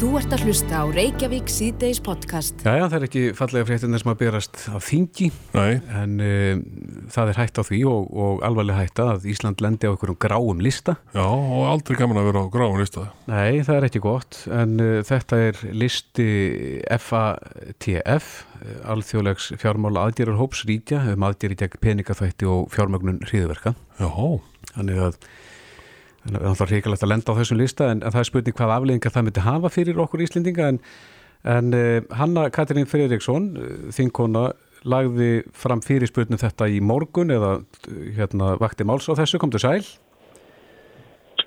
Þú ert að hlusta á Reykjavík síðdeis podcast. Já, já, það er ekki fallega fréttinir sem að berast á þingi, Nei, en uh, það er hægt á því og, og alvarlega hægt að Ísland lendi á einhverjum gráum lista. já, og aldrei gaman að vera á gráin lista. Nei, það er ekki gott, en uh, þetta er listi FATF, alþjóðlegs fjármála aðgerur hóps ríkja, um aðgeri gegn peningaþvætti og fjármögnun hriðverka. Já, Þannig að það er hrikalegt að lenda á þessum lista en, en það er spurning hvað afleðingar það myndi hafa fyrir okkur Íslendinga en, en uh, Hanna Katrín Freyriksson, uh, þinkona, lagði fram fyrir spurningum þetta í morgun eða uh, hérna vakti máls á þessu, kom til sæl.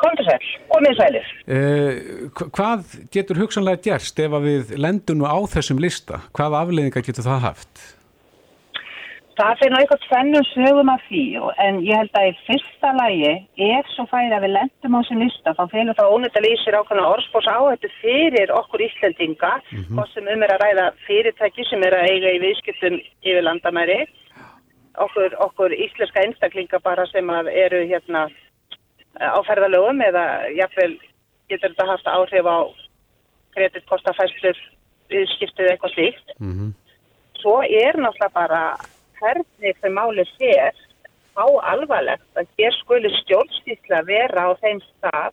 Komdu sæl, komið sælir. Uh, hvað getur hugsanlega gerst ef að við lendum á þessum lista? Hvað afleðingar getur það haft? Það fyrir nú eitthvað tvennum sögum af því og- en ég held að í fyrsta lagi ef svo færi að við lendum á þessum lista þá fyrir það ónættilega í sér ákveðna orðspós áhættu fyrir okkur Íslandinga hvað sem um er að ræða fyrirtæki sem er að eiga í viðskiptum yfir landamæri okkur, okkur íslenska einstaklinga bara sem eru hérna á ferðalögum eða jafnvel getur þetta haft áhrif á kreditkostafæslur viðskiptið eitthvað slíkt. Mm svo er náttúrulega bara hvernig þau máli sér á alvarlegt að hér skuli stjórnstýsla vera á þeim stað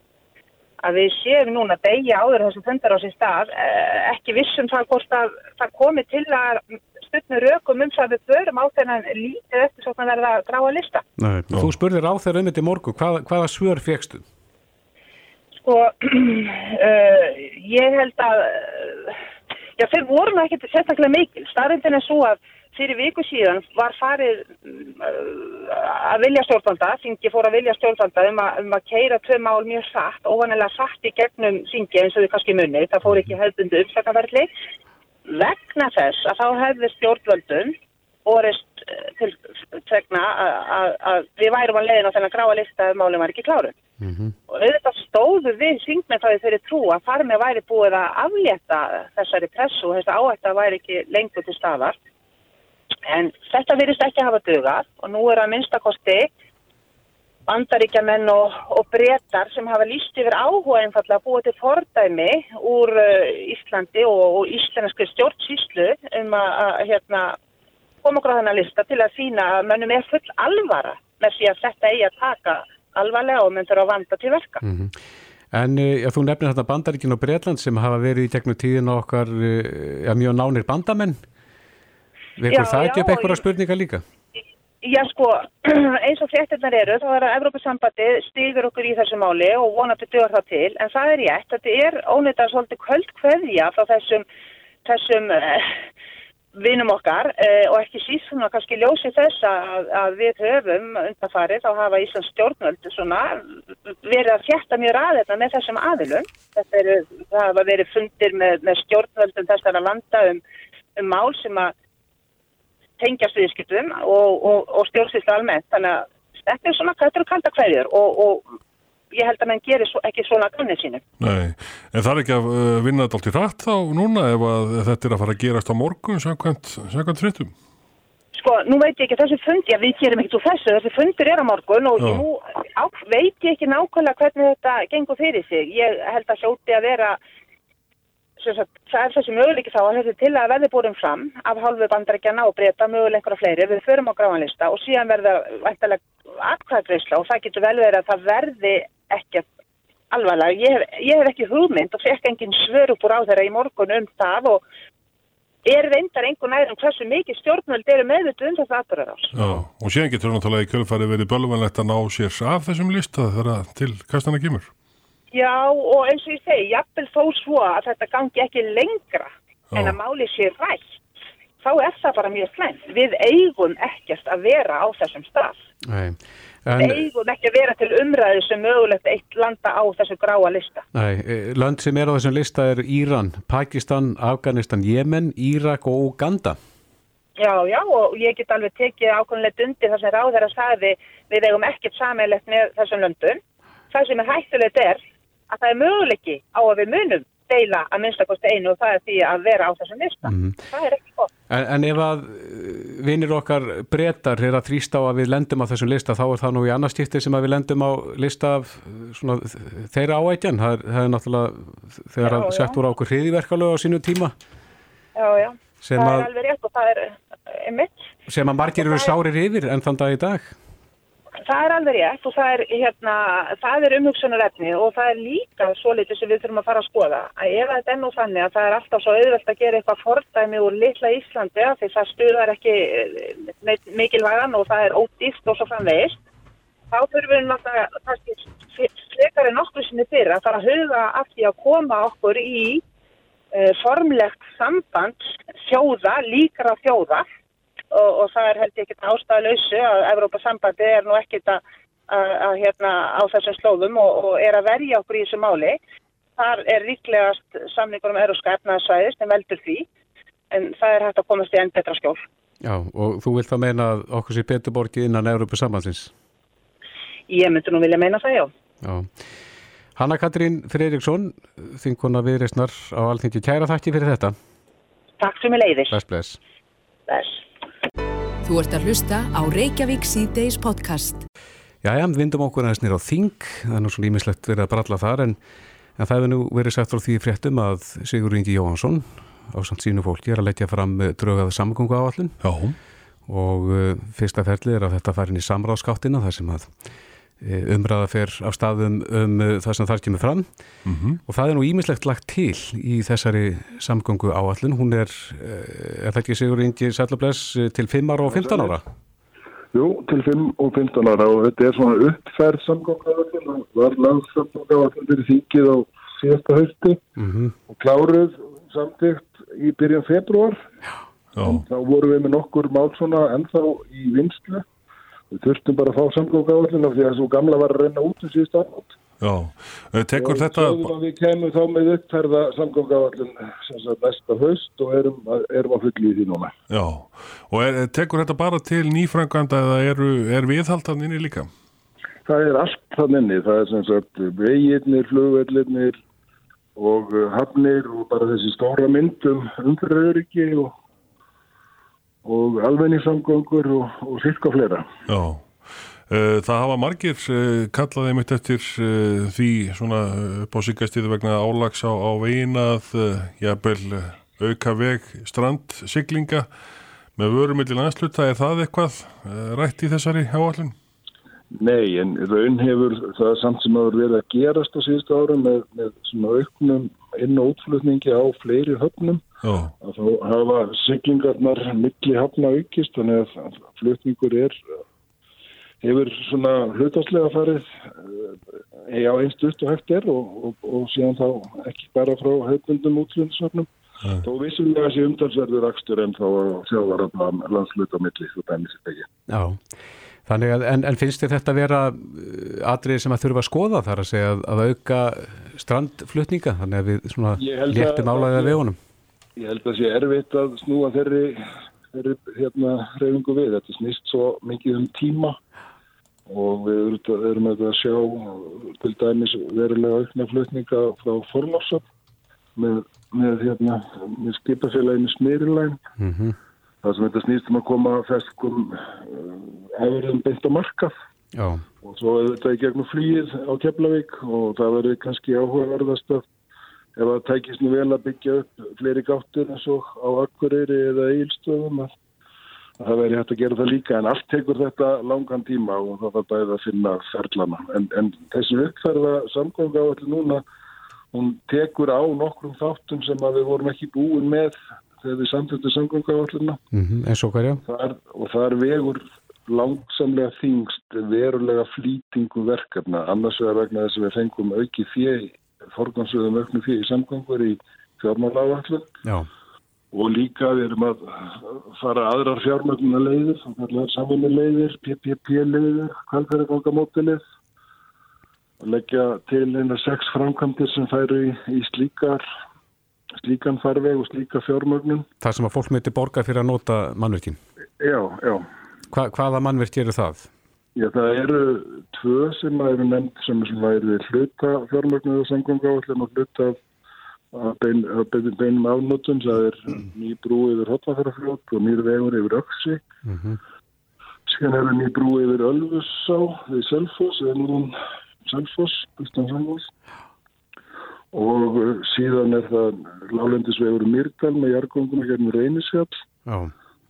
að við séum núna degja áður þessum fundar á sér stað eh, ekki vissum það hvort að það komi til að stundinu rökum um það að við förum á þennan lítið eftir svo að verða gráa lista. Nei, þú spurðir á þeirra um þetta í morgun, hvað, hvaða svör fegstu? Sko, uh, ég held að, uh, já þeir voru ekkert sérstaklega mikil. Starrindin er svo að fyrir viku síðan var farið uh, að vilja stjórnvalda, þingi fór að vilja stjórnvalda um að, um að keira tvö mál mjög satt, óvanilega satt í gegnum þingi eins og þið kannski munni, það fór ekki hefðbundu uppsakaverli. Vegna þess að þá hefði stjórnvöldun orist til tvegna að, að, að við værum að leiðin á þennan gráa lista ef málum var ekki klárum. Mm Og auðvitað stóðu við syngmenn það þeirri trú að þar með væri búið að aflétta þessari pressu og þess að áhætta væri ekki lengur til staðar. En þetta virðist ekki hafa dugað og nú er að minnstakosti bandaríkjamenn og, og breytar sem hafa líst yfir áhuga einfallega að búa til fordæmi úr uh, Íslandi og, og íslenski stjórnsýslu um að, að hérna, koma okkur á þennan lista til að sína að mönnum er full alvara með því að þetta eigi að taka alvarlega og menn þurfa að vanda til verka. -hmm. En uh, já, þú nefnir þetta Bandaríkin og Breitland sem hafa verið í gegnum tíðin okkar uh, já, mjög nánir bandamenn. Vekur það ekki upp einhverja spurningar líka? Já sko, eins og fréttirnar eru, þá er að Evrópusambandi stýður okkur í þessu máli og vonandi dögur það til, en það er rétt, þetta er ónýttar svolítið kvöld kveðja frá þessum, þessum uh, vinum okkar uh, og ekki síst svona kannski ljósi þess að, að við höfum undanfarið, þá hafa Íslands stjórnvöld svona verið að fjætta mjög ræðina með þessum aðilum. Þetta eru, það hafa verið fundir með, með stjórnvöldum þessara landa um, um mál sem að tengjast viðskiptum og, og, og stjórnsýslu almennt. Þannig að þetta er svona, þetta eru kalda hverjur og, og ég held að menn gerir svo, ekki svona gannið sínu. nei. En það er ekki að uh, vinna þetta allt í rætt þá núna ef þetta er að fara að gerast á morgun samkvæmt, fréttum? Sko, nú veit ég ekki þessi fundi, við gerum ekkert úr þessu, þessi fundur er á morgun og Já. nú á, veit ég ekki nákvæmlega hvernig þetta gengur fyrir sig. Ég held að hljóti að vera, sagt, það er þessi möguleiki þá að þessi til að verði búin fram af hálfu bandarækjana og breyta möguleik einhverja fleiri, við förum á gráanlista og síðan verða væntalega atkvæðgreysla og það getur vel verið að það verði ekkert alvarlega. Ég hef, ég hef ekki hugmynd og fekk engin svör upp úr á þeirra í morgun um það og er reyndar einhvern veginn um hversu mikið stjórnvöld eru meðvituð um þetta aðbörðarás. Já, og síðan getur náttúrulega í kjölfari verið bölvanlegt að ná sér af þessum lista þegar að til kastana kemur. Já, og eins og ég segi, jafnvel þó svo að þetta gangi ekki lengra en Já. að máli sé rætt, þá er það bara mjög slæmt. Við eigum ekkert að vera á þessum stað. Nei. Við En, eigum ekki að vera til umræðu sem mögulegt eitt landa á þessu gráa lista. nei, eh, lönd sem er á þessum lista er Íran, Pakistan, Afganistan, Jemen, Írak og Uganda. Já, já, og ég get alveg tekið ákveðinlegt undir það sem ráðherra sagði við eigum ekkert sammeilegt með þessum löndum. Það sem er hættulegt er að það er möguleiki á að við munum deila að minnstakosti einu og það er því að vera á þessum lista. Mhm. Það er ekki gott. En, en ef að vinir okkar breytar er að þrýsta á að við lendum á þessum lista þá er það nú í annars skipti sem að við lendum á lista af svona, þeirra áætjan það er, það er náttúrulega þegar að sett voru á okkur hriðiverkalög á sínu tíma Já, já, sem það að, er alveg rétt og það er einmitt. sem að margir eru sárir yfir en þann dag í dag Það er alveg rétt og það er, hérna, það er umhugsunarefni og það er líka svo litið sem við þurfum að fara að skoða. Að ef þetta er nú þannig að það er alltaf svo auðvelt að gera eitthvað fordæmi úr litla Íslandi af því það stuðar ekki eh, mikilvægan og það er ódýst og svo framvegist, þá þurfum við náttúrulega kannski frekar en okkur sinni fyrir að fara að huga af því að koma okkur í uh, formlegt samband þjóða, líkra þjóða og, og það er held ég ekkert ástæðalausu að Evrópa-sambandi er nú ekkert að, að, að hérna á þessum slóðum og, og er að verja okkur í þessu máli. Þar er ríklegast samningur um eróska efnaðsvæði sem veldur því en það er hægt að komast í enn betra skjól. Já, og þú vilt það meina okkur sé Peturborgi innan Európa samhansins? Ég myndi nú vilja meina það, já. Já. Hanna Katrín Freiriksson, þinguna viðreysnar á alþingi. Kæra þakki fyrir þetta. Takk sem er leiðis. Bless, bless. Bless. Þú ert að hlusta á Reykjavík C-Days podcast. Já, já, vindum okkur aðeins nýra á þing. Það er nú svona ímislegt verið að bralla þar en, en það hefur nú verið sagt frá því fréttum að Sigur Ingi Jóhansson á samt sínu fólki er að leggja fram drögaða samgöngu áallin Já, og uh, fyrsta ferli er að þetta farin í samráðskáttina þar sem að umræða fer af staðum um uh, það sem þar kemur fram mhm, og það er nú ímislegt lagt til í þessari samgöngu áallin. Hún er, uh, er það ekki Sigur Ingi Sællabless til 5 ára og 15 ára? Jú, til 5 og 15 ára og þetta er svona uppferð samgönguðarinn og var landsamgönguðarinn fyrir þingið á síðasta hausti Mm og kláruð samtíkt í byrjan februar. já, Þá vorum við með nokkur mál svona ennþá í vinslu. Við þurftum bara að fá samgönguðarinn af því að svo gamla var að renna út um síðust átt. já. Eh, Tekur og þetta, að við kemum þá með uppferða samgönguðarinn næsta haust og erum, erum að fulli í því núna. já, og er, tekur þetta bara til nýfranganda eða eru, er viðhaldan inni líka? Það er allt þannig inni, það er sem sagt veginnir, flugvellirnir og uh, hafnir og bara þessi stóra myndum umfyriröryggi og, og almenningssamgöngur og, og sirka fleira. Já, Eh, það hafa margir eh, kallaði mitt eftir eh, því svona upp á síkastíðu vegna álags á, á vegin að eh, jafnvel auka veg strandsiglinga með vörumilli landsluta, er það eitthvað rætt í þessari áallun? Nei, en raun hefur það samt sem hafa verið að gerast á síðustu árum með, með svona auknum inn- og útflutningi á fleiri höfnum Já, að þá hafa siglingarnar milli hafna aukist þannig að að flutningur er hefur svona hlutastlega farið eh, á einn stutt og hægt er og, og, og síðan þá ekki bara frá hefðbundum útflutningsöfnum Nei. þó vissulega sé umtalsverður akstur en þá þjóðvarafna landslut á milli svo dæmis þetta ekki. Já, þannig að, en, en finnst þér þetta vera atrið sem að þurfa að skoða þar að segja að, að auka strandflutninga, þannig að við svona að- léttum álæðið að vegunum? Ég held að sé erfitt að snúa þeirri, þeirri hérna, reyfingu við. Þetta snýst svo mikið um tíma og við erum, að sjá til dæmis verulega aukna flutninga frá forlásöp með, með, hérna, með skipafélaginu Smyrilæn. Mm Það sem þetta snýst um að koma feskum hefurinn beint á markað. Já, og svo er þetta í gegnum flýið á Keflavík og það verður kannski áhugaverðast að ef það tækist nú vel að byggja upp fleiri gáttur eins og á Akureyri eða Eilstöðum að að það verður hægt að gera það líka. En allt tekur þetta langan tíma og það var bæðið að finna ferlana. En, en þessi uppferða allir núna hún tekur á nokkrum þáttum sem að við vorum ekki búin með þegar við á allirna mm eins og hverja? þar, og það er vegur langsamlega þingst verulega flýtingu verkefna. Annars vegar vegna þess að við fengum auki fjö, forgansöðum auknu í samgangur í fjármálaáallun Já, og líka við erum að fara aðrar fjármögnuna leiðir, þá kallar samvinni leiðir, PPP leiðir, kvalfæragangamótilið og leggja til eina sex framkvæmdir sem færu í, í slíkar slíkan farveg og slíka fjármögnun. það sem að fólk myndi borga fyrir að nota mannverkin. Já, já. Hva, hvaða mannverk eru það? Já, það eru tvö sem eru nefnd sem svona eru hluta fjármögnuðu samgöngáallin og hluta að bein, bein, beinum afnótum, það er ný brú yfir Hotnafjörðarfljót og nýr vegur yfir Öksi mm -hmm. síðan er ný brú yfir Ölfussá við Selfoss, við erum Selfoss, Gustavsangos og síðan er það lálendisvegur Myrdal með jargongum að gerðum Reynisfjall Já.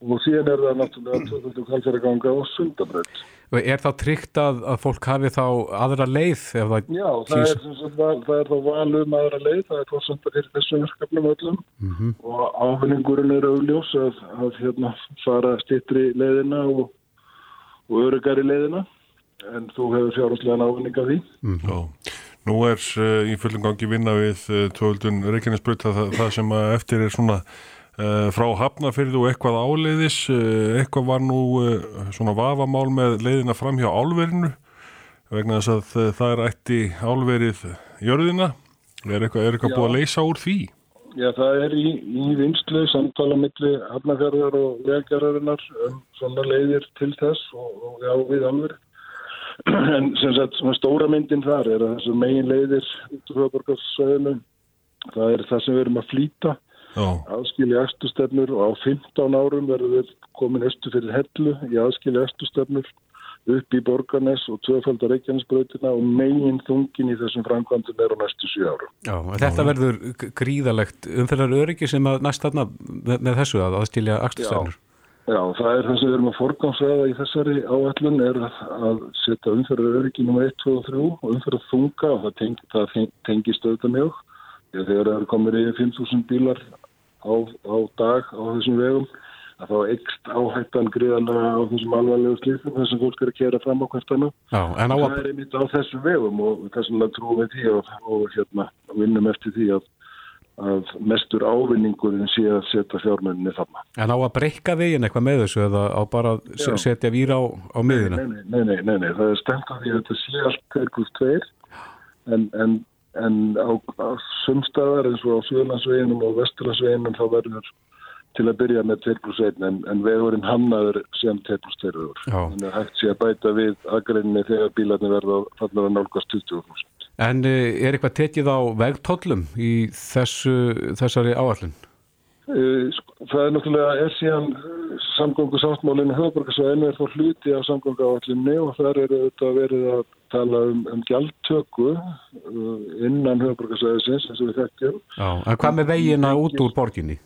og síðan er það náttúrulega 2000 kalfæra ganga á Sundabrödd Er þá tryggt að, að fólk hafi þá aðra leið? Það Já, það er, sagt, val, það er þá valum aðra leið, það er fórsönda fyrir þessu verkefnum öllum mm -hmm. og ávinningurinn er augljós að, að hérna, fara stittri leiðina og, og örugari leiðina en þú hefur fjárháslega ávinning af því. Mm -hmm. Nú er uh, í fullum gangi vinna við uh, tjóðuldun Reykjanesbrut það, það sem eftir er svona Uh, frá Hafnafyrðu og eitthvað áleiðis eitthvað var nú svona vafamál með leiðina fram hjá álverinu vegna þess að það er ætti álverið jörðina. Er eitthvað, er eitthvað búið að leysa úr því? Já, það er í, í vinslu samtala milli Hafnafjörðar og vegargerðarinnar um svona leiðir til þess og, og já við álverið en sem sagt svona stóra myndin þar er að þessu megin leiðir út úr höfðborgarsvæðinu það er það sem við erum að flýta aðskilji eftirstefnur og á 15 árum verður við komin östu fyrir hellu í aðskilji eftirstefnur upp í Borgarnes og tvöfaldar Reykjanesbrautina og megin þungin í þessum framkvæmdum er á næstu 7 árum. Já, þetta verður gríðalegt umferðar öryggi sem að næst þarna með, með þessu að aðskilja eftirstefnur. Já, já, það er það sem við erum að forgámsraða í þessari áallun er að setja umferðar öryggi nr. 1, 2 og 3 og umferðar þunga og það, teng, það tengist auðvitað mjög. Þegar það komið yfir 5.000 bílar á, á dag á þessum vegum að þá ekst áhættan gríðanlega á þessum alvarlegu slífum þar sem fólk er að kera fram á hvert annar. Já, en á að... Það er einmitt á þessum vegum og þess vegna trúum við því og, og hérna vinnum eftir því að, að mestur ávinningurinn sé að setja fjármenninni þarna. En á að breyka veginn eitthvað með þessu eða á bara að setja víra á, á miðina? Nei nei, nei, nei, nei, það er stemt að því að þetta sé allt 2 en, en en á, á sumstaðar eins og á Suðlandsveginum og Vesturlandsveginum þá verður til að byrja með 2+1 en, en vegurinn hamnaður sem 2+2 vegur. Þannig að hægt sé að bæta við aðgreininni þegar bílarnir verða að nálgast 20.000. En eh, er eitthvað tekið á vegtollum í þessu, þessari áallin? Eh, sko, það er náttúrulega er síðan samgöngu sáttmálinu höfðborgarsvæðinu er þá hluti af samgöngu áallinni og þar eru þetta verið að tala um, um gjaldtöku innan höfðborgarsvæðisins eins og við þekkjum. Já, en hvað með veginna út úr borginni?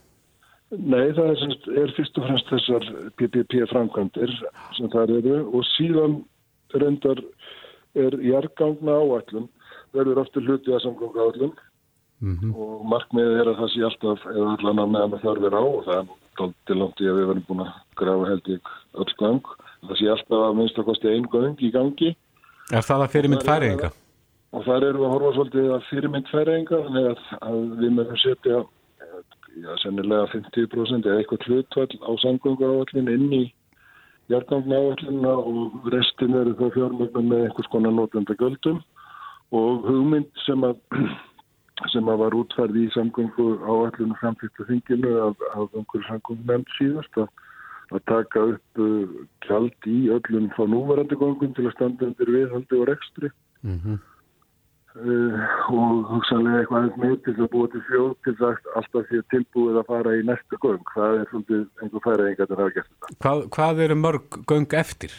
Nei, það er, semst, er fyrst og fremst þessar PPP framkvæmdir sem það eru og síðan reyndar er jargangna áallin verður ofta hluti af samgöngu áallin Mm -hmm. og markmiðið er að það sé alltaf eða allan að meðan það er á og það er til langt í að við verðum búin að grafa held í öll gang það sé alltaf að minnst að kosti einn gang í gangi Er það að fyrirmynd færinga? Og þar eru við að horfa svolítið að fyrirmynd færinga þannig að, að við mögum setja já, sennilega 50% eða eitthvað hlutvall á samgöngu áallin inn í jargangna áallina og restin eru þá fjármögnum með einhvers konar nótenda göldum og hugmynd sem að sem að var útfærð í samgöngu áallinu samfélta þinginu af, af einhverju samgöngu nefnd síðast að, að taka upp uh, kjald í öllum þá núvarandi gangum til að standa undir viðhaldi og rekstri mm -hmm. uh, og hugsanlega eitthvað með til að búa til fjóð til það alltaf því tilbúið að fara í næsta gang það er svolítið einhver færaðingar að hafa gert þetta Hvað, hvað eru mörg gang eftir?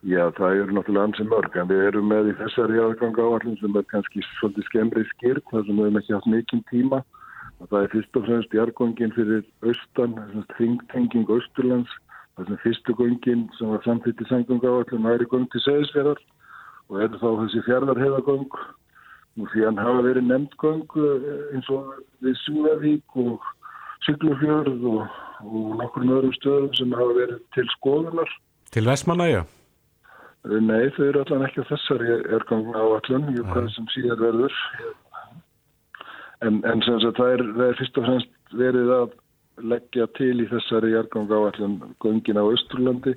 Já, það eru náttúrulega ansið mörg, en við erum með í þessari aðganga áallin sem er kannski svolítið skemmri skýrt, þar sem við hefum ekki haft mikinn tíma. Það er fyrst og fremst jargongin fyrir austan, þingtenging austurlands, það sem fyrstu gongin sem var samtitt í sanganga áallin væri gong til seðisverðar og er þá þessi fjardarheðagong. Nú því hann hafa verið nefnd gong eins og við Súðavík og Siglufjörð og, og nokkur öðrum stöðum sem hafa verið til skoðunar. Til Vestmanæja? Nei, þau eru allan ekki á þessari ergang á allun, ég hvað sem síðar verður. En, en sem sagt, það er, það er fyrst og fremst verið að leggja til í þessari ergang á allun gungin á Östurlandi,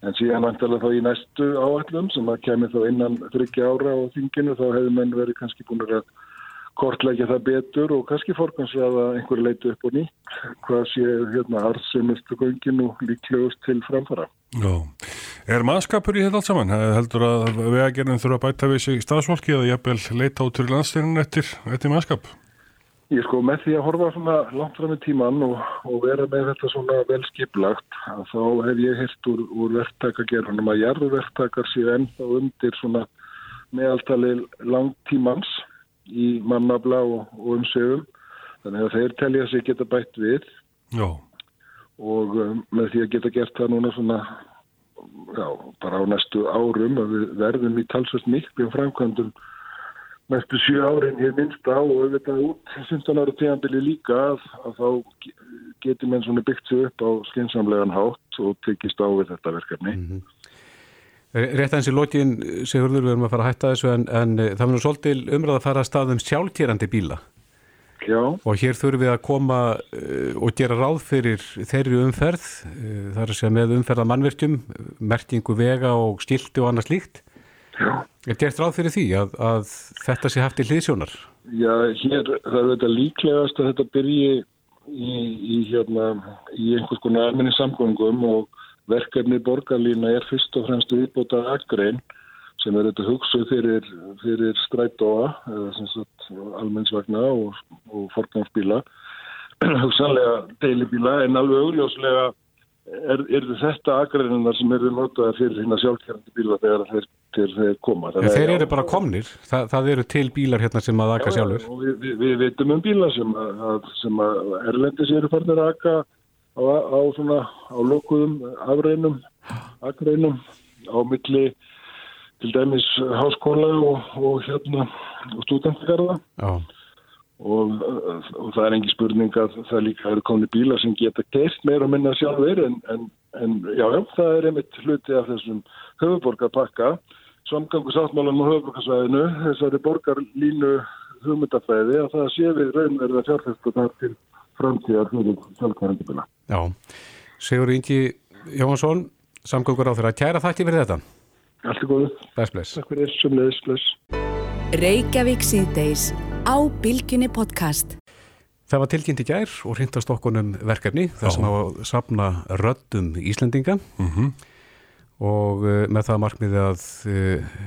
en síðan vantalega þá í næstu áallum sem að kemur þá innan þryggja ára á þinginu, þá hefur menn verið kannski búin að kortleggja það betur og kannski forgansraða einhverju leitu upp og nýtt hvað sé hérna arðsumustu göngin og líklegust til framfara. Já, er mannskapur í þetta allt saman? Heldur að vegagerðin þurfa að bæta við sig stafsfólki eða jafnvel leita út til landstyrnin eftir, eftir mannskap? Ég sko með því að horfa svona langt fram í tíman og, og vera með þetta svona vel skiplagt að þá hef ég hirt úr, úr verktakagerðunum að jarðverktakar séu ennþá undir svona meðaltali langtímans í mannabla og, og umsögum þannig að þeir telja sig geta bætt við Já, og um, með því að geta gert það núna svona já, bara á næstu árum að við verðum í talsvöld miklum framkvæmdum næstu sjö árin hér minnsta og auðvitað út 15 ára tíðanbili líka að, að þá ge- geti menn svona byggt sig upp á skinsamlegan hátt og tekist á við þetta verkefni. Rétt aðeins í lokin, Sigurður, við erum að fara að hætta þessu en, en eh, það verður svolítil umræða að fara að staðum sjálfkerandi bíla Já, og hér þurfum við að koma uh, og gera ráð fyrir þeirri umferð, uh, það er að segja með umferða mannverkjum, merkingu vega og skilti og annað slíkt. já. Er gert ráð fyrir því að, að þetta sé haft í hliðsjónar? Já, hér er þetta líklegast að þetta byrji í, í, hérna, í einhvers konar almenni samgöngum og verkefni borgarlína er fyrst og fremst viðbóta akrein sem er þetta hugsuð fyrir, fyrir strætóa eða sem sagt almennsvagna og, og forgangsbíla hugsanlega deilibíla en alveg augljóslega er, er þetta akreininnar sem eru notaðar fyrir hérna sjálfkjærandi bíla þegar þeir, þeir, þeir koma. En þeir eru bara komnir, Þa, það eru til bílar hérna sem að aka sjálfur. við, við, við veitum um bíla sem að, að, sem að erlendis eru farnir að aka á, á svona á lokuðum afreinum, akreinum á milli til dæmis háskóla og, og hérna og stúdentargarða Já, og, og það er engi spurning að það líka eru komni bílar sem geta geirt meira minna sjálfur en, en, en já, já, það er einmitt hluti af þessum höfuborgarpakka samgangu sáttmálan á höfuborgarsvæðinu þessari borgarlínu hugmyndafæði að það sé við raunverða fjárfæstu þar til framtíðar fyrir sjálfkærandi bíla. já. Sigur Ingi Jóhansson, samgöngur á þeirra. Kæra þakki fyrir þetta. Allt er góðu. Bless, bless. Takk fyrir, sömleðis, bless. Reykjavík síðdeis á Bilginni podcast. Það var tilkynnt í gær og hrindast okkunum verkefni þar sem á að sapna röddum Íslendinga og uh, með það markmiði að uh,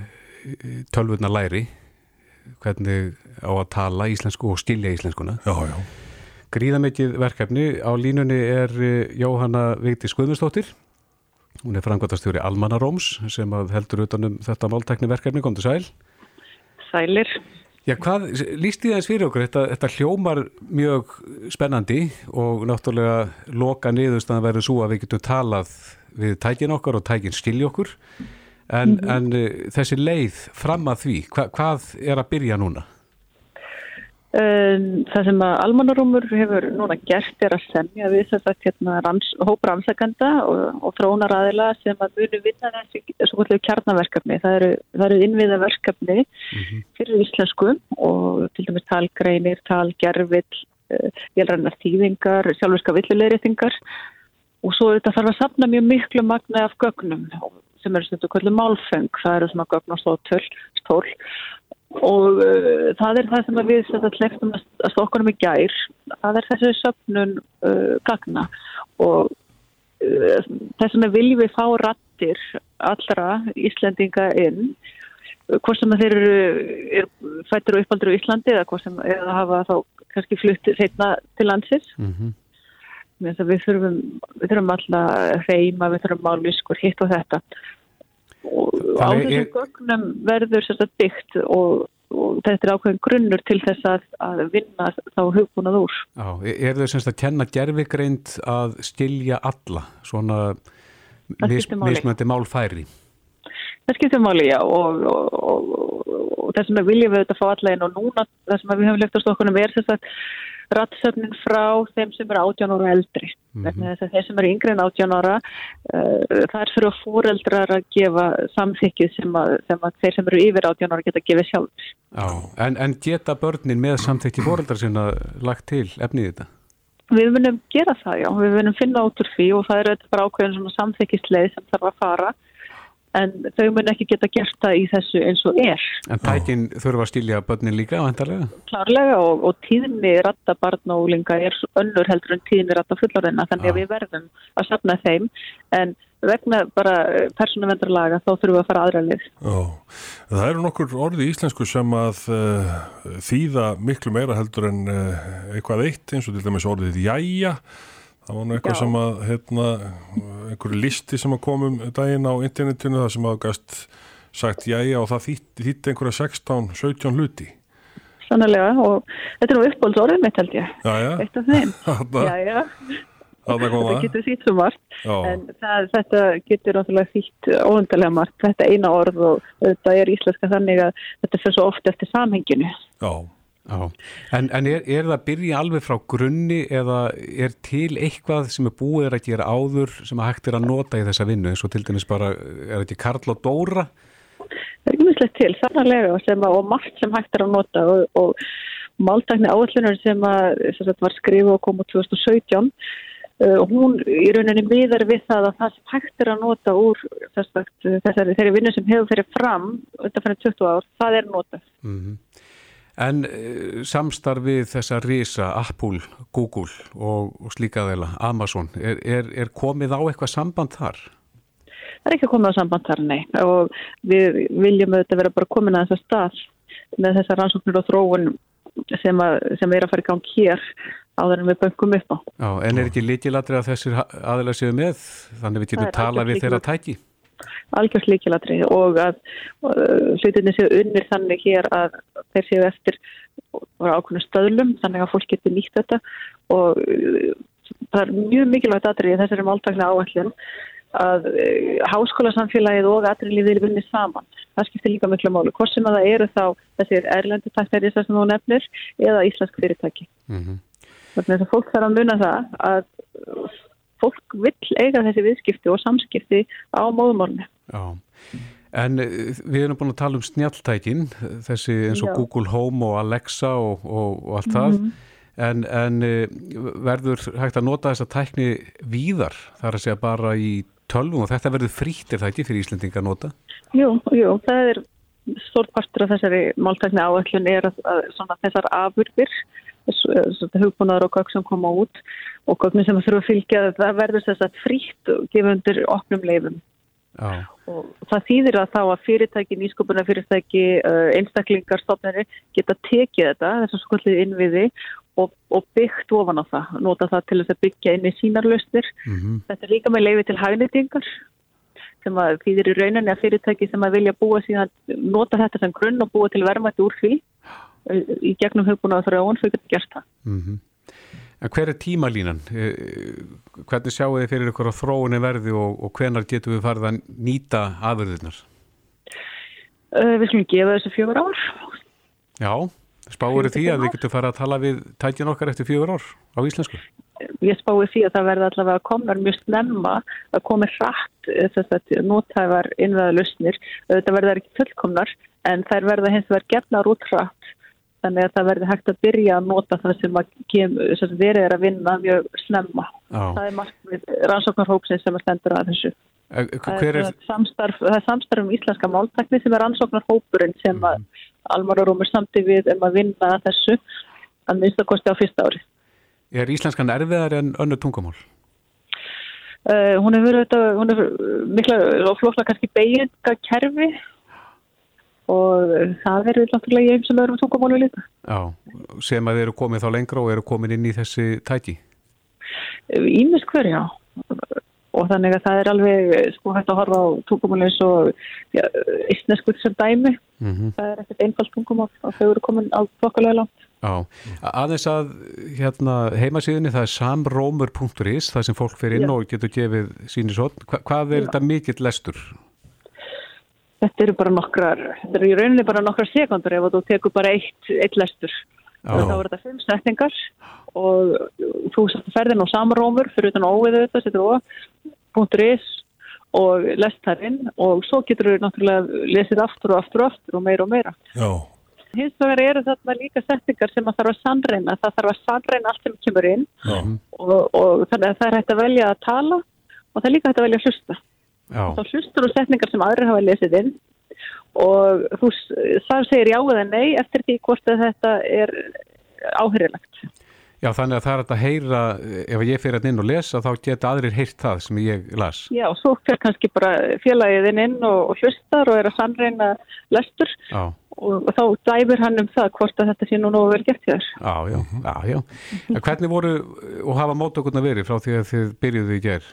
tölvurna læri hvernig á að tala íslensku og skilja íslenskuna. já, já. Gríðamikið verkefni á línunni er uh, Jóhanna Vigdís Guðmundsdóttir. Hún er frangværtastjóri Almanna Róms sem að heldur utanum þetta máltekni verkefni, kom til sæl. Sælir. Já, hvað, líst því aðeins fyrir okkur, þetta, þetta hljómar mjög spennandi og náttúrulega loka niðurstaðan verður svo að við getum talað við tækin okkar og tækin skilji okkur en, en uh, þessi leið fram að því, hva, hvað er að byrja núna? Um, það sem að almannarúmur hefur núna gert er að semja við þess að hérna, ranns, hópa rannsakanda og, og þróunaraðila sem að munu vinna þessi svo kvöldlega kjarnaverkefni. Það eru, eru innviða verkefni fyrir íslensku og til dæmis talgreinir, talgerfill, uh, velrannar þýðingar, sjálfurska villulegriðingar og svo þetta þarf að sapna mjög miklu magna af gögnum sem eru stundu kvöldlega málfeng, það eru svona gögn og stól og uh, það er það sem að við hleftum að stokkunum í gær. Það er þessi söpnun uh, gagna. Og uh, þess vegna viljum við fá rattir allra Íslendinga inn. Hvort sem að þeir eru er fættir og uppaldur í Íslandi eða hvort sem eða hafa þá kannski flutt reyna til landsins. Mm -hmm. við þurfum, við þurfum alltaf reyma, við þurfum máliskur hitt og þetta og á þessum gögnum verður sérstaklega byggt og, og þetta er ákveðin grunnur til þess að, að vinna þá hugbúnað úr. Já, er þau semst að kenna gerfigreind að skilja alla svona mismöndi málfæri? Það skiptir máli, já, og, og, og, og þess vegna viljum við þetta fá alla inn og núna það sem að við höfum lefkt á stokkunum er þess að rattsöfnin frá þeim sem eru 18 ára eldri. Mm -hmm. Að þeir sem eru yngri en 18 ára, uh, það er fyrir að fóreldrar að gefa samþykkið sem að, sem að þeir sem eru yfir 18 ára geta gefið sjálf. Já, en, en geta börnin með samþykkt í fóreldrar sinna lagt til efnið þetta? Við munum gera það, já. Við munum finna út úr því og það er auðvitað bara ákveðin svona samþykistleið sem þarf að fara en þau mun ekki geta gert það í þessu eins og er. En tækin þurfa að stilja börnin líka, vantarlega? Klárlega og, og tíðni ratta barna og úlinga er önnur heldur en tíðni ratta fullorðina þannig Já. að við verðum að safna þeim en vegna bara persónuvendarlaga þá þurfum við að fara aðra lið. Já, það eru nokkur orði í íslensku sem að uh, þýða miklu meira heldur en uh, eitthvað eitt eins og til dæmis orðið jæja. Það var nú eitthvað Já. sem að, hérna, einhverju listi sem að komum daginn á internetinu það sem að gæst sagt jæja og það þýtti, þýtti einhverja 16-17 hluti. Sannlega og þetta er nú uppbólds orðið mitt held ég. Já, já, Eitt af þeim. Jæja, þetta það. getur þýtt svo margt. Já, En það, þetta getur náttúrulega þýtt óundarlega margt, þetta eina orð og þetta er íslenska þannig að þetta fyrir svo oft eftir samhenginu. já. Já, en, en er, er það að byrja alveg frá grunni eða er til eitthvað sem er búið að gera áður sem að hægt er að nota í þessa vinnu eins og til dæmis bara, er þetta Karl og Dóra? Það er ekki mislegt til, sannarlega sem að, og margt sem hægt er að nota og, og máltækni áallunar sem, að, sagt, var skrifu og kom úr 2017 uh, hún í rauninni miðar við það að það sem hægt er að nota úr þess, þessari þeirri vinnu sem hefur fyrir fram undan fyrir 20 ár, það er notað. Mm En uh, samstarfið þessa risa, Apple, Google og, og slíkaðela, Amazon, er, er, er komið á eitthvað samband þar? Það er ekki koma á samband þar, nei og við viljum auðvitað vera bara komin að þessa stað með þessar rannsóknir og þróun sem, að, sem er að fara í gang hér áður en við böngum upp á. Já, en er ekki líkilatri að þessir aðeins séu með, þannig við getum tala algjört við þeirra tæki? algjörst líkilatri og að uh, hlutinni séu unnir þannig hér að þeir séu eftir ákveðnum stöðlum þannig að fólk getur nýtt þetta og uh, það er mjög mikilvægt atrið þessari máltakna áallin að uh, háskólasamfélagið og atriðlífið vinnir saman. Það skiptir líka miklu máli. Hvort sem að það eru þá þessir erlendu tæknari sem þú nefnir eða íslensk fyrirtæki. Mm Þannig að fólk þarf að muna það að fólk vill eiga þessi viðskipti og samskipti á móðumálunni. Já, en uh, við erum búin að tala um snjalltækin, þessi eins og Já. Google Home og Alexa og, og, og allt það, en, en uh, verður hægt að nota þessa tækni víðar, það er að segja bara í tölvum og þetta verður frítt er það ekki fyrir Íslendinga að nota? Jú, jú, það er stórt partur af þessari máltækni áallun er að, að svona, þessar afurðir hugbúnaður og gögg sem koma út og gögnum sem þurfa að fylgja það verður þess að frítt undir opnum leifum Já, og það þýðir að þá að fyrirtæki, nýskupuna fyrirtæki, einstaklingar, stofnari geta tekið þetta, þessar skollið innviði og, og byggt ofan á það, nota það til þess að byggja inn í sínar lausnir. mm Þetta er líka með leifi til hagnýtingar sem að þýðir í rauninni að fyrirtæki sem að vilja búa síðan, nota þetta sem grunn og búa til verðmætti úr því eh, í gegnum hugbúna og þrjóðun þau getur gert það. -hmm. En hver er tímalínan? Eh, Hvernig sjáu þið fyrir ykkur á þróunni verði og, og hvenar getum við farið að nýta afurðirnar? Uh, við skulum gefa þessu fjögur ár. Já, spáur því að við getum farið að tala við tækin okkar eftir fjögur ár á íslensku? Ég spái því að það verði allavega að koma mjög snemma að komi hratt eh, þess að nótæfar innveða lausnir. Þetta verður ekki fullkomnar en þær verða hins vegar gefnar út hratt þannig að það verði hægt að byrja að nota það sem, kem, sem verið er að vinna mjög snemma. Já. Það er markmið rannsóknarhópsins sem að stendur að þessu. Eh, Það er, er, samstarf, það er samstarf um íslenska máltakni sem er rannsóknarhópurinn sem að almararúmur samti við um að vinna að þessu að minnst að kosti á fyrsta ári. er íslenskan erfiðar en önnur tungumál? Uh, hún hún hefur mikla og flókla kannski beiginga kerfi og það er náttúrulega í einn sem öðrum tungumálu líka. Já, sem að eru komið þá lengra og eru komin inn í þessi tæki? Ímis hver, já. Og þannig að það er alveg sko hægt að horfa á tungumálu eins og ja, íslenskur sem dæmi. Mm Það er ekkert einfalt tungumál og þau eru komin á þokkalega langt. Já, aðeins að hérna, heimasíðunni það er samrómur.is það sem fólk fer inn Já. og getur gefið sínisótt. Hva, hvað er Já. þetta mikill lestur? Þetta eru bara nokkrar, þetta eru í rauninni bara nokkrar sekundur ef þú tekur bara eitt, eitt lestur. Þá er þetta fimm setningar og þú ferðin á samrómur fyrir utan óviðu þetta, setur ó.is og lest þar inn og svo getur þú náttúrulega lesið aftur og aftur og aftur og meira og meira. Já, Hins vegar eru þarna líka setningar sem að þarf að sannreina, það þarf að sannreina allt sem kemur inn og, og þannig að það er hægt að velja að tala og það er líka hægt að velja að hlusta. Þá hlustur þú setningar sem aðrir hafa lesið inn og þú þar segir já eða nei eftir því hvort að þetta er áhyrjulegt. Já, þannig að það er að heyra, ef ég fyrir inn og lesa, þá geta aðrir heyrt það sem ég las. Já, svo fyrir kannski bara félagiðin inn og, og hlustar og er að sannreina lestur Já, og, og þá dæfir hann um það hvort að þetta sé nú nógu vel gert þér. já, já, já, hvernig voru og hafa mótökurna verið frá því að þið byrjuðu í ger?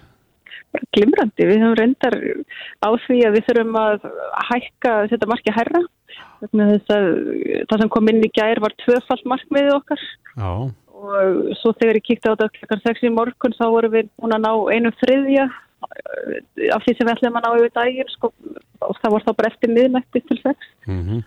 Bara glimrandi, við höfum reyndar á því að við þurfum að hækka þetta marki herra. Það sem kom inn í gær var tvöfalt markmiðið okkar. Já, og svo þegar ég kíkti á þetta klokkan 6 í morgun þá vorum við búin að ná einu þriðja eh, af því sem við ætlum að ná yfir daginn sko, og það var þá bara eftir miðnætti til 6 mhm,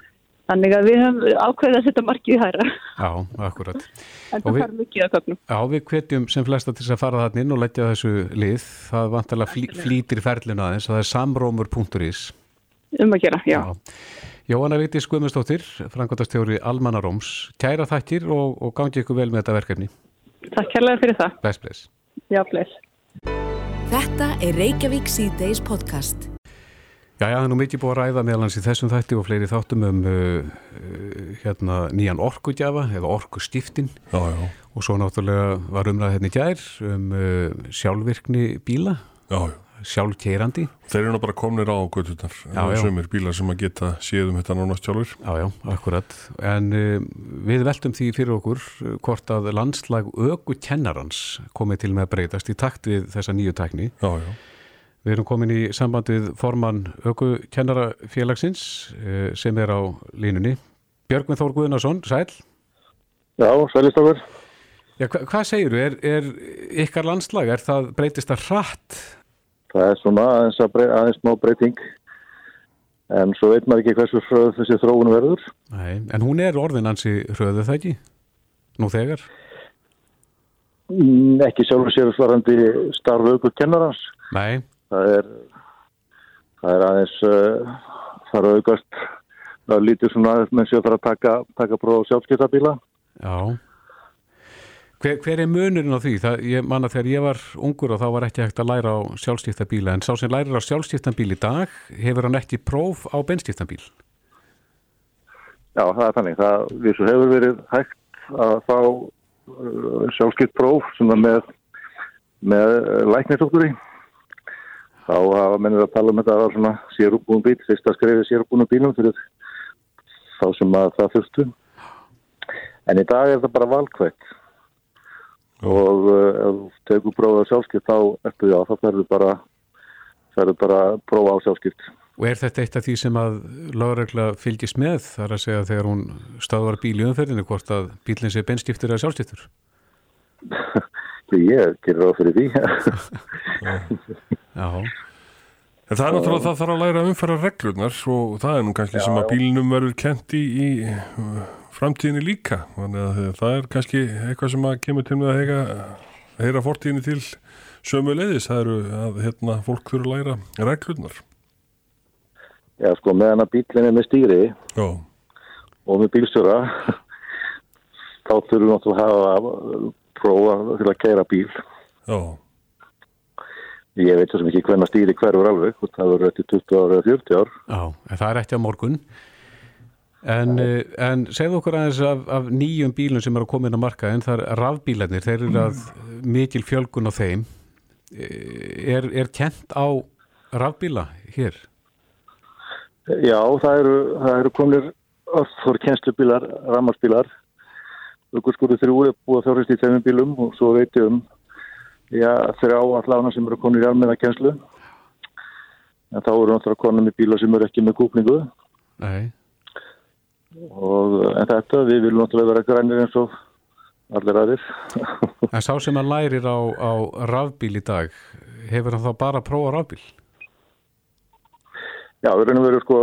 þannig að við höfum ákveðið að setja markið hæra já, akkurat. en Og það þarf mikið að köpnum Já, við hvetjum sem flesta til þess að fara þarna inn og leggja þessu lið. Það vantarlega flý, flýtir ferlinu aðeins, það er samrómur.is. um að gera, já. Jóhanna Vigdís Guðmundsdóttir, frangvandastjóri Almannaróms, kæra þættir og, og gangi ykkur vel með þetta verkefni. Takk kærlega fyrir það. Bless, bless. Já, bless. Þetta er Reykjavík C-Days podcast. Já, já, það er nú mikið búið að ræða meðal hans í þessum þætti og fleiri þáttum um uh, uh, hérna, nýjan orkugjafa eða orkustiftin Já, já, og svo náttúrulega var umræð hérna í gær um uh, sjálfvirkni bíla, já, já. sjálfkeirandi. Þeir eru nú bara komnir á göttunar, sömur bílar sem að geta séð um þetta nánast sjálfur. Já, já, akkurat. En uh, við veltum því fyrir okkur uh, hvort að landslag ögu kennarans komið til með að breytast í takt við þessa nýju tækni. Já, já. Við erum komin í sambandið formann ögu kennarafélagsins uh, sem er á línunni. Björgvin Þór Guðnarsson, sæl. Já, sælistafur. Já, hva, hvað segir þú? Er, er ykkar landslag, er það breytist að hratt? Það er svona aðeins, að brey, aðeins smá breyting. En svo veit maður ekki hversu hröð þessi þróun verður. Nei, en hún er orðin ansi hröðu það ekki? Nú þegar? Mm, Ekki sjálfur sér svarandi starf aukur kennarans. Nei, Það er, það er aðeins, uh, það er aukast, það lítur svona aðeins sér að fara að taka, taka próf á sjálfskiptabíla. Já. Hver, hver er munurinn á því? Það, ég manna þegar ég var ungur og þá var ekki hægt að læra á sjálfstíftabíla en sá sem lærir á sjálfstíftabíl í dag hefur hann ekki próf á benstíftabíl. Já, það er þannig. Það við svo hefur verið hægt að fá uh, sjálfskipt próf sem er með, með læknisóttur í. Þá hafa mennir að tala um þetta að það var svona sérúbúnum bíl, fyrsta skrifið sérúbúnum bílum fyrir þá sem að það þurftu. En í dag er það bara valkvægt og uh, ef þú tegur prófið á sjálfskipt þá ertu já, þá ferður bara, ferður bara prófa á sjálfskipt. Og er þetta eitt af því sem að lögregla fylgist með þar að segja þegar hún stöðvar bíl í umferðinu hvort að bílinn sé benstíftur eða sjálfstíftur? Ég gerir á fyrir því. Já, En það er náttúrulega það þarf að læra umfæra reglurnar og það er nú kannski sem að bílinum verður kent í, í uh, framtíðinni líka. Þannig að það er kannski eitthvað sem að kemur til með að heyra, heyra fortíðinni til sömu leiðis. Það eru að hérna, fólk þurfa að læra reglurnar. Já, sko, meðan að bílinn er með stýri Já, og með bílstjóra þá þurfum við náttúrulega að hafa uh, prófa til að keira bíl. já, Ég veit sem ekki hvernig stýri hverfur alveg, það verður eftir 20 ár eða 40 ár. já, en það er ekki á morgun. En, eh, en segðu okkur aðeins af, af nýjum bílum sem eru að koma inn á marka en það er rafbílarnir, þeir eru að mikil fjölgun á þeim. Eh, Er, er kent á rafbíla hér? Já, það eru, það eru komnir öllfór kennslubílar, rammarspílar. Ökurskóru þrjú er búið að þjórnist í þeimum bílum og svo veit ég um já, þrjá allána sem eru konir í almenna kennslu. En þá eru náttúrulega konum í bíla sem eru ekki með kúpningu. Nei. Og, en þetta, við viljum náttúrulega vera grænir eins og allir aðrir. En sá sem að lærir á, á rafbíl í dag, hefur hann þá bara prófa rafbíl? Já, við reynum verið sko,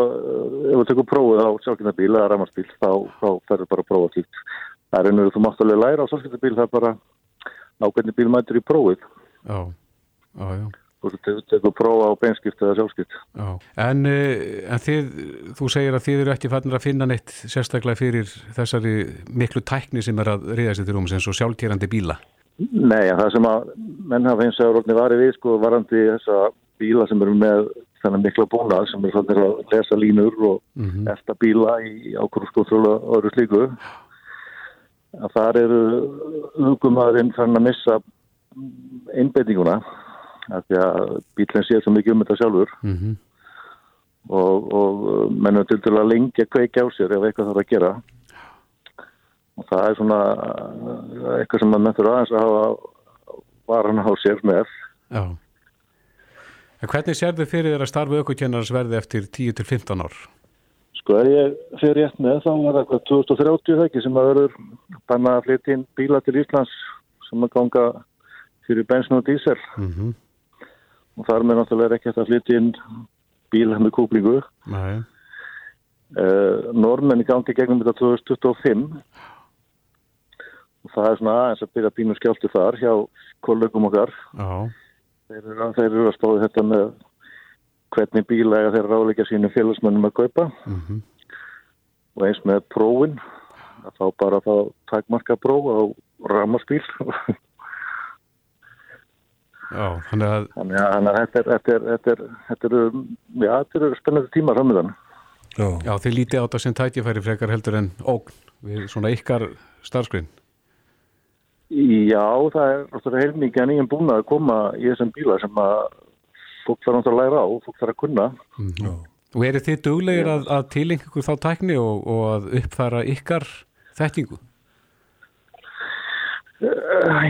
ef við tekum prófið á sjálfkynabíl eða ræmarsbíl, þá, þá ferður bara að prófa slíkt. Það reynum verið, þú mátt alveg læra á sjálfkynabíl, það er bara ákveðni bíl mætur í prófið. Já, já, já. Og þú tekur prófa á beinskipt eða sjálfskipt. Já, en, eh, en þið, þú segir að þið eru ekki fannir að finna neitt sérstaklega fyrir þessari miklu tækni sem er að reyða sér til rúms eins og sjálfkerandi bíla. Nei, það sem að menn hafa eins og orðni varið við, sko, varandi þessa bíla sem eru með þennan mikla búnað sem er svona að lesa línur og Mm eftir bíla í ákvörðu skóþróla og öðru slíku. Að þar eru hugumæðurinn þannig að missa einbeitinguna af því að bílinn sé svo mikið um þetta sjálfur mm -hmm. og, og mennum til til að lengja kveikja á sér ef eitthvað þarf að gera og það er svona eitthvað sem maður möttur aðeins að hafa varan á sér með Já En hvernig sér þið fyrir þér að starfa aukvökennars verði eftir 10-15 ár? Sko, er ég fyrir rétt með þá var það 2030 það ekki sem að verður banna að flytja inn bíla til Íslands sem að ganga fyrir bensin og dísel Mm -hmm. og þar með náttúrulega er ekki að flytja inn bíla með kúplingu. Nei, Uh, Normenni gangi gegnum þetta 2025 og það er svona aðeins að byrja bínu skjáltu þar hjá kollegum okkar. já, Þeir eru, þeir eru að spáði þetta með hvernig bíla eiga þeir ráleika sínum félagsmönnum að kaupa. Mm og eins með prófin að þá bara þá takmarka próf á ramaspíl já, þannig að þannig að, þannig að þetta, er, þetta, er, þetta, er, þetta eru já, þetta eru spennandi tímar framöðan Já, Já, þið lítið á þetta sem tækifæri frekar heldur en ógn við svona ykkar starfsgrein. Já, það er heilmikið að nýjum búin að koma í þessum bíla sem að fólk þarf að læra á, fólk þarf að kunna. Já. Og eru þið duglegir að, að tilenga ykkur þá tækni og, og að uppfæra ykkar þekkingu? Uh,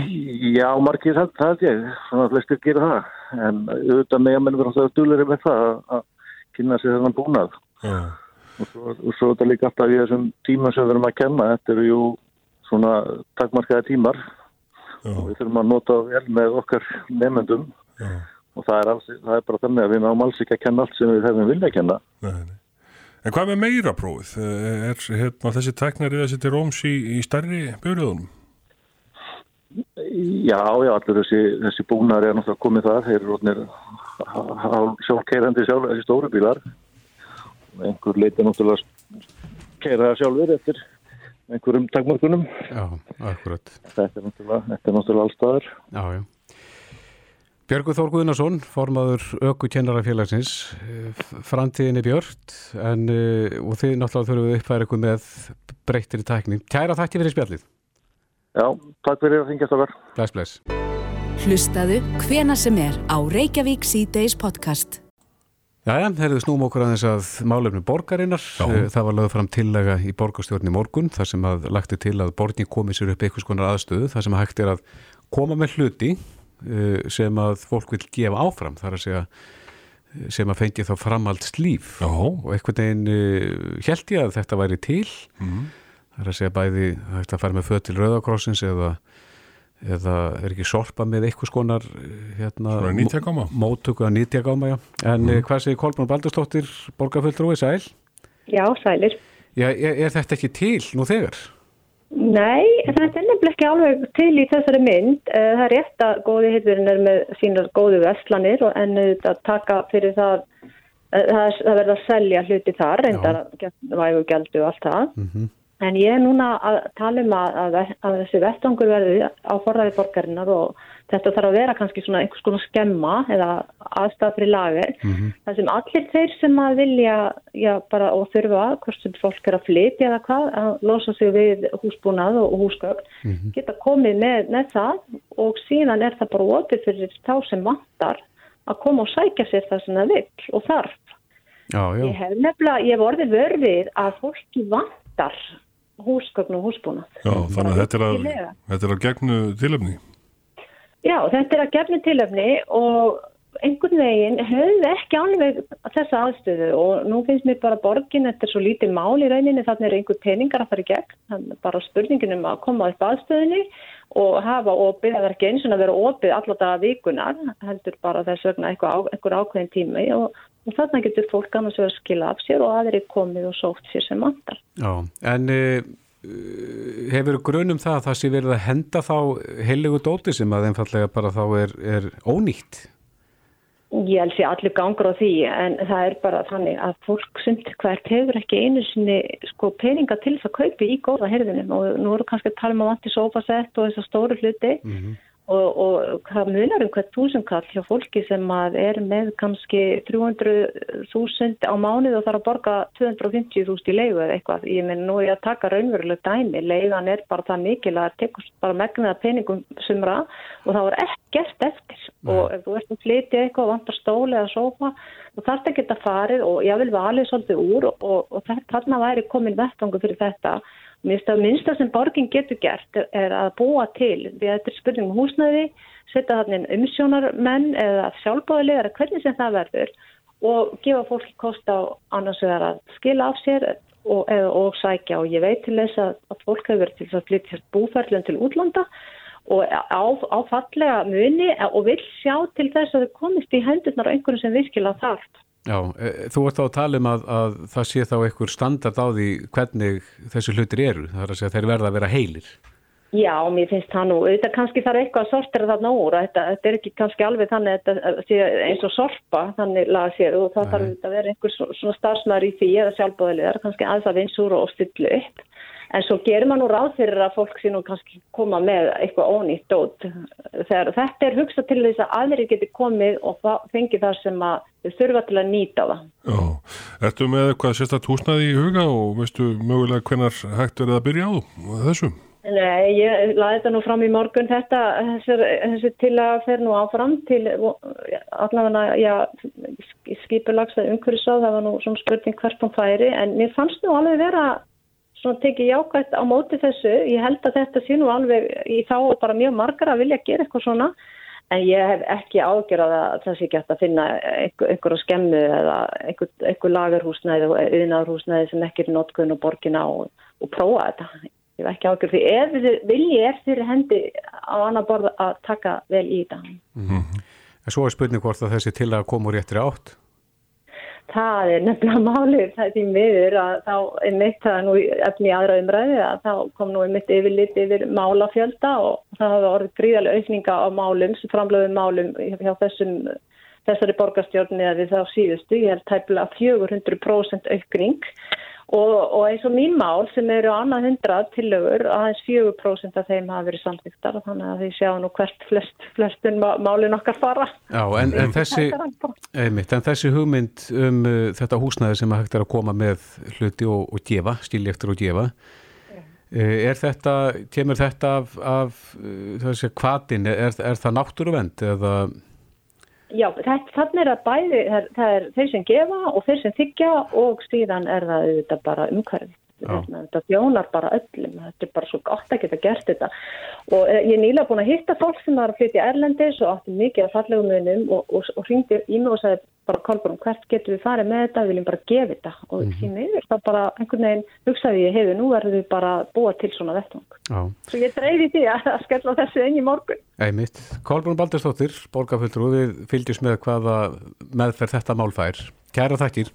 Já, margir það, það er ég, svona flestir gera það. En auðvitað með að menn verður alltaf duglegri með það að- að kynna sér þennan búnað. Já. og svo, og svo er þetta líka alltaf í þessum tíma sem við erum að kenna, þetta eru jú svona takmarkaði tímar. Já, og við þurfum að nota vel með okkar nefnendum já. Og það er, alls, það er bara þannig að við náum alls ekki að kenna allt sem við hefum vilja að kenna. Nei, nei. En hvað með meira prófið? Er hérna, þessi í þessi til Róms í, í stærri björðunum? Já, já, allir þessi, þessi búnar er náttúrulega komið þar, þeir eru rótnir sjálfkeirandi sjálf, þessi stóru bílar og einhver leiti náttúrulega keira það sjálfur eftir einhverjum takmörkunum. Já, akkurat. Þetta er náttúrulega, þetta er náttúrulega allstaðar. Já, já. Björgur Þór Guðnason, formaður Öku kennarafélagsins, framtíðinni Björn, en, eh, og þið náttúrulega þurfum við uppfæra ykkur með breyttir í tækning. Kæra þætti fyrir spjallið. Já, takk fyrir að þingja stakar. Bless, bless. Hlustaðu hvena sem er á Reykjavík C-Days podcast. Jæja, herðu snúm okkur aðeins að málefni borgarinnar. Já. Eh, Það var lögð fram tillega í borgarstjórn í morgun, þar sem að lagti til að borgin komi sér upp einhvers konar aðstöðu, þar sem að hægt er að koma með hluti eh, sem að fólk vil gefa áfram, þar að segja eh, sem að fengi þá framhalds líf Já. og einhvern veginn held ég að þetta væri til Mm. það er að segja bæði hægt að fara með föt til Rauðakrossins eða, eða er ekki sorpa með einhvers konar eh, hérna, móttöku að nýtjagáma, já. En mm. hvað segir Kolbrún Baldurstóttir, borgarfulltrúi, sæl? Já, sælir. Já, er, er þetta ekki til nú þegar? Nei, þetta er nefnilega ekki alveg til í þessari mynd. Eh, Það er rétt að góði hitturinn er með sínar góðu vestlanir og en auðvitað taka fyrir það, eh, það, það verða að selja hluti þar, reyndar vægu gældu og allt það. Mm En ég er núna að tala um að, að, að þessi vettvangur verði á forræði borgarinnar og þetta þarf að vera kannski svona einhvers konar skemma eða aðstæða fyrir lagir. Það sem allir þeir sem að vilja já, bara, og þurfa, hvort sem fólk er að flytja eða hvað, að losa sig við húsbúnað og húsgögn, geta komið með, með það og síðan er það bara opið fyrir þá sem vantar að koma og sækja sér það sem það vill og þarf. Já, já. Ég hef nefnilega, ég hef orðið vörfið að fólki vantar húsgögn og húsbúnað. Já, þannig að þetta er að, þetta er að gegnu tilöfni. Já, þetta er að gefni tilöfni og einhvern veginn við ekki alveg þessa aðstöðu og nú finnst mér bara borgin, er svo lítið mál í rauninni, þannig er einhver peningar að fara í gegn, þannig bara spurningin um að koma upp aðstöðunni og hafa opið, það er ekki eins og að vera opið alla daga vikunar, heldur bara þess vegna einhver ákveðin tími og, og þarna getur fólk annars verið að skila af sér og aðri komið og sótt sér sem vantar. Já, en uh, hefur grunum það að það sé verið að henda þá heilegu dóti sem að einfallega bara þá er, er ónýtt? Ég held sér allir gangur á því en það er bara þannig að fólk sumt hvert hefur ekki einu sinni sko, peninga til þess að kaupi í góða herðinum og nú eru kannski að tala um að vanti sofasett og þessar stóru hluti og, og hvað munar um hvert túsunkall hjá fólki sem að er með kannski 300.000 á mánuð og þarf að borga 250.000 í leigu eða eitthvað. Ég minn nú ég að taka raunveruleg dæmi. Leigan er bara það mikil að það tekur bara megnaða peningum sumra og það var ekkert eftir. Nei. Og ef þú ert að flytja eitthvað og vantar stóli eða sófa og þarf það geta farið og ég vil valið svolítið úr og, og, og þarna væri komin vettangu fyrir þetta Minnsta sem borgin getur gert er að búa til, við þetta er spurning um húsnæði, setja þannig umsjónarmenn eða sjálfbáðilegar, hvernig sem það verður og gefa fólki kost á annars vegar að skila af sér og, eða, og sækja og ég veit til þess að, að fólk hefur verið til að flytja búferðlun til útlanda og á, á fallega muni og vil sjá til þess að þau komist í hendurnar á einhverju sem virkilega þarf. Já, e, þú ert á að tala um að, að það sé þá einhver standard á því hvernig þessu hlutir eru, það er að segja þeir verða að vera heilir. Já, mér finnst það nú, þetta kannski þarf eitthvað að sortera þarna úr, þetta, þetta er ekki kannski alveg þannig að þetta sé eins og sorpa þannig laga sér og það Nei. þarf að vera einhver svona starfsmæður í því eða sjálfbóðilegar, kannski aðeins að vinsúra og styllu upp. En svo gerir maður nú ráð fyrir að fólk sé nú kannski koma með eitthvað ónýtt dót. Þegar þetta er hugsað til þess að aðri geti komið og fengi það sem að þau þurfa til að nýta það. Já, ertu með eitthvað sérstaklega húsnaði í huga og veistu mögulega hvernar hægt verið að byrja á þessum? Nei, ég laði þetta nú fram í morgun þetta, þessi til að fer nú áfram til allavega, já, skipulagsa umhverfisað, það var nú svona spurning hvert hún færi, en mér fannst nú alveg vera svona tekið jákvæmt á móti þessu. Ég held að þetta sé nú alveg í þá bara mjög margar að vilja gera eitthvað svona en ég hef ekki ágjörað að sé gett að finna einhver, einhverja skemmu eða einhver, einhver lagarhúsnæði og yðnaðarhúsnæði sem ekki er notkunn og borgin á og, og prófa þetta. Ég hef ekki ágjörð því ef þið viljið er fyrir hendi á annar borð að taka vel í þetta. Mm -hmm. En svo er spurning hvort að þessi til að koma úr réttri átt? Það er nefnilega málið, það því miður að þá er mitt það nú efni aðra umræði að þá kom nú mitt yfir lit yfir málafjölda og það hafa orðið gríðarlega aukninga á málum, sem framlöfum málum hjá þessum, þessari borgarstjórni að við þá síðustu, ég held tæplega 400% aukning Og, og eins og mín mál sem eru annað hundrað tillögur aðeins 4% af þeim hafa verið samþýttar þannig að því sjáum nú hvert flest, flestun málin okkar fara. Já, en, en, þessi, einmitt, en þessi hugmynd um uh, þetta húsnæði sem hægt er að koma með hluti og, og gefa, stíli eftir og gefa uh, er þetta, kemur þetta af, af uh, þessi kvatin, er, er það náttúruvend eða Já, þannig er að bæði, það er, þeir sem gefa og þeir sem þykja og síðan er það auðvitað bara umhverfið. Þetta þjónar bara öllum, þetta er bara svo gott að geta gert þetta og eh, ég er nýlega búin að hitta fólk sem var að flytja Erlendis og átti mikið af fallegum munum og, og, og ringdi í mig og sagði bara Kolbjörn hvert getur við farið með þetta, við viljum bara gefa þetta og mm -hmm. því miður það bara einhvern veginn hugsaði ég hefur nú verður við bara búa til svona vettung. Svo ég dreyði því að, að skella þessu enn í morgun. Einmitt. Kolbjörn Baldurstóttir, borgarfulltrú, við fylgjum með hvaða meðferð þetta mál fær. Kæra þakkir.